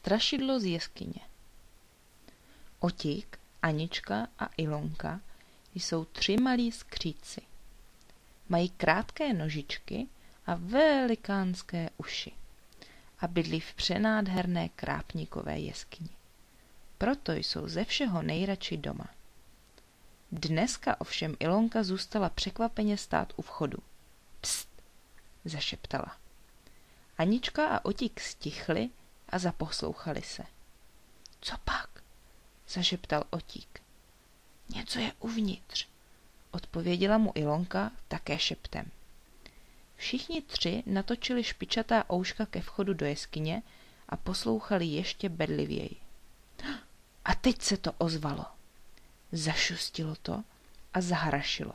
Strašidlo z jeskyně Otík, Anička a Ilonka jsou tři malí skříci. Mají krátké nožičky a velikánské uši a bydlí v přenádherné krápníkové jeskyni. Proto jsou ze všeho nejradši doma. Dneska ovšem Ilonka zůstala překvapeně stát u vchodu. Pst, zašeptala. Anička a Otík stichli a zaposlouchali se. Co pak? zašeptal Otík. Něco je uvnitř, odpověděla mu Ilonka také šeptem. Všichni tři natočili špičatá ouška ke vchodu do jeskyně a poslouchali ještě bedlivěji. A teď se to ozvalo. Zašustilo to a zahrašilo.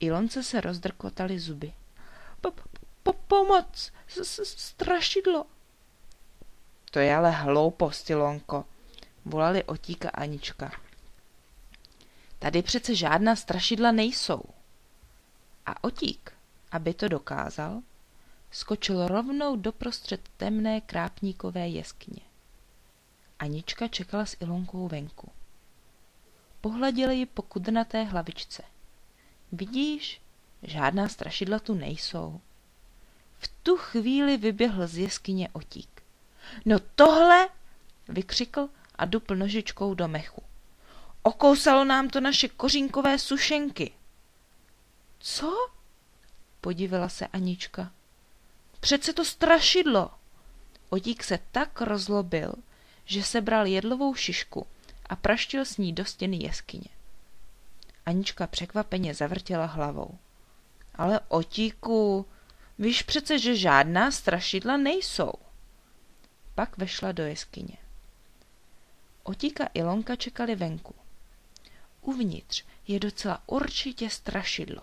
Ilonce se rozdrkotaly zuby. Po, pomoc! Strašidlo! To je ale hloupost, Ilonko, volali Otíka Anička. Tady přece žádná strašidla nejsou. A Otík, aby to dokázal, skočil rovnou doprostřed temné krápníkové jeskyně. Anička čekala s Ilonkou venku. Pohleděla ji po kudrnaté hlavičce. Vidíš, žádná strašidla tu nejsou. V tu chvíli vyběhl z jeskyně otík. No tohle, vykřikl a dupl nožičkou do mechu. Okousalo nám to naše kořínkové sušenky. Co? Podívila se Anička. Přece to strašidlo. Otík se tak rozlobil, že sebral jedlovou šišku a praštil s ní do stěny jeskyně. Anička překvapeně zavrtěla hlavou. Ale otíku, víš přece, že žádná strašidla nejsou. Pak vešla do jeskyně. Otíka i Lonka čekali venku. Uvnitř je docela určitě strašidlo,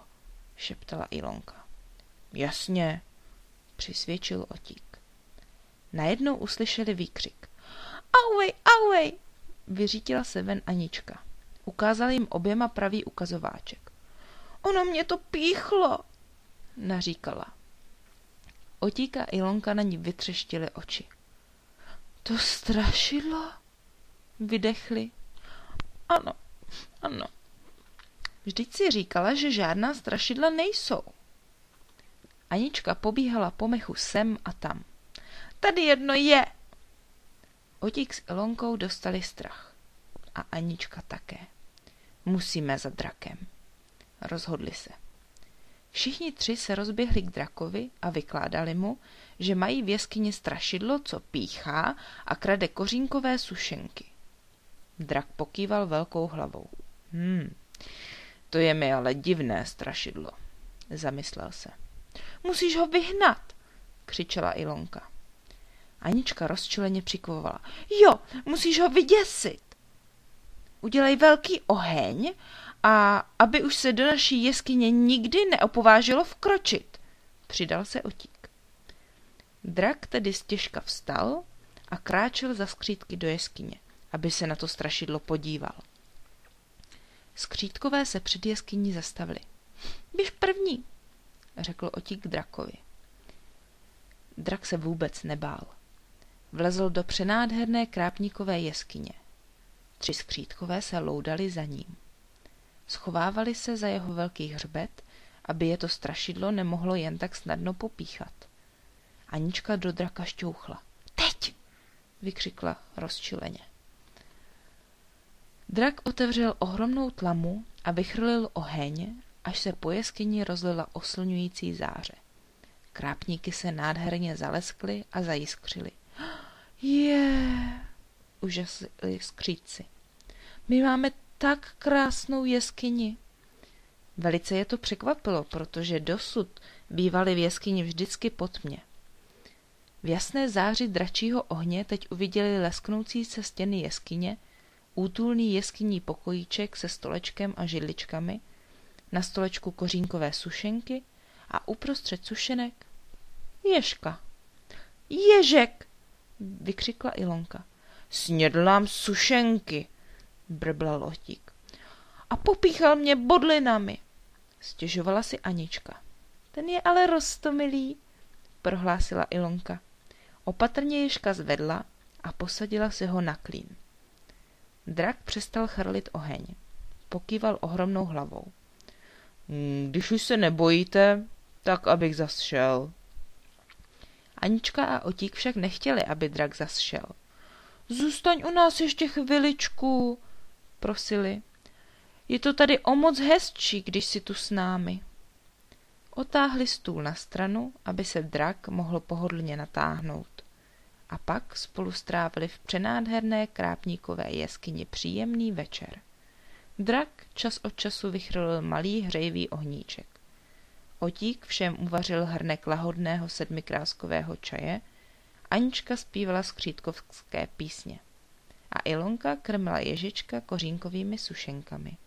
šeptala Ilonka. Jasně, přisvědčil Otík. Najednou uslyšeli výkřik. Auvej, auvej, vyřítila se ven Anička. Ukázal jim oběma pravý ukazováček. Ono mě to píchlo, naříkala. Otíka i Lonka na ní vytřeštili oči. To strašidlo? Vydechli. Ano, ano. Vždyť si říkala, že žádná strašidla nejsou. Anička pobíhala po mechu sem a tam. Tady jedno je. Otík s Ilonkou dostali strach. A Anička také. Musíme za drakem. Rozhodli se. Všichni tři se rozběhli k drakovi a vykládali mu, že mají v jeskyni strašidlo, co píchá a krade kořínkové sušenky. Drak pokýval velkou hlavou. Hmm, to je mi ale divné strašidlo, zamyslel se. Musíš ho vyhnat, křičela Ilonka. Anička rozčileně přikvovala. Jo, musíš ho vyděsit. Udělej velký oheň a aby už se do naší jeskyně nikdy neopovážilo vkročit, přidal se otík. Drak tedy stěžka vstal a kráčel za skřítky do jeskyně, aby se na to strašidlo podíval. Skřítkové se před jeskyní zastavili. Běž první, řekl otík drakovi. Drak se vůbec nebál. Vlezl do přenádherné krápníkové jeskyně. Tři skřítkové se loudali za ním. Schovávali se za jeho velký hřbet, aby je to strašidlo nemohlo jen tak snadno popíchat. Anička do draka šťouchla. Teď! vykřikla rozčileně. Drak otevřel ohromnou tlamu a vychrlil oheň, až se po jeskyni rozlila oslňující záře. Krápníky se nádherně zaleskly a zajiskřily. Je, užasli skříci. My máme tak krásnou jeskyni. Velice je to překvapilo, protože dosud bývali v jeskyni vždycky pod mě. V jasné záři dračího ohně teď uviděli lesknoucí se stěny jeskyně, útulný jeskyní pokojíček se stolečkem a židličkami, na stolečku kořínkové sušenky a uprostřed sušenek ježka. Ježek! vykřikla Ilonka. Snědl nám sušenky, brblal Otík. A popíchal mě bodlinami, stěžovala si Anička. Ten je ale rostomilý, prohlásila Ilonka. Opatrně ježka zvedla a posadila si ho na klín. Drak přestal chrlit oheň. Pokýval ohromnou hlavou. Hm, když už se nebojíte, tak abych zas šel. Anička a Otík však nechtěli, aby drak zas šel. Zůstaň u nás ještě chviličku, prosili. Je to tady o moc hezčí, když si tu s námi. Otáhli stůl na stranu, aby se drak mohl pohodlně natáhnout. A pak spolu strávili v přenádherné krápníkové jeskyni příjemný večer. Drak čas od času vychrlil malý hřejivý ohníček. Otík všem uvařil hrnek lahodného sedmikráskového čaje, Anička zpívala skřítkovské písně a Ilonka krmila ježička kořínkovými sušenkami.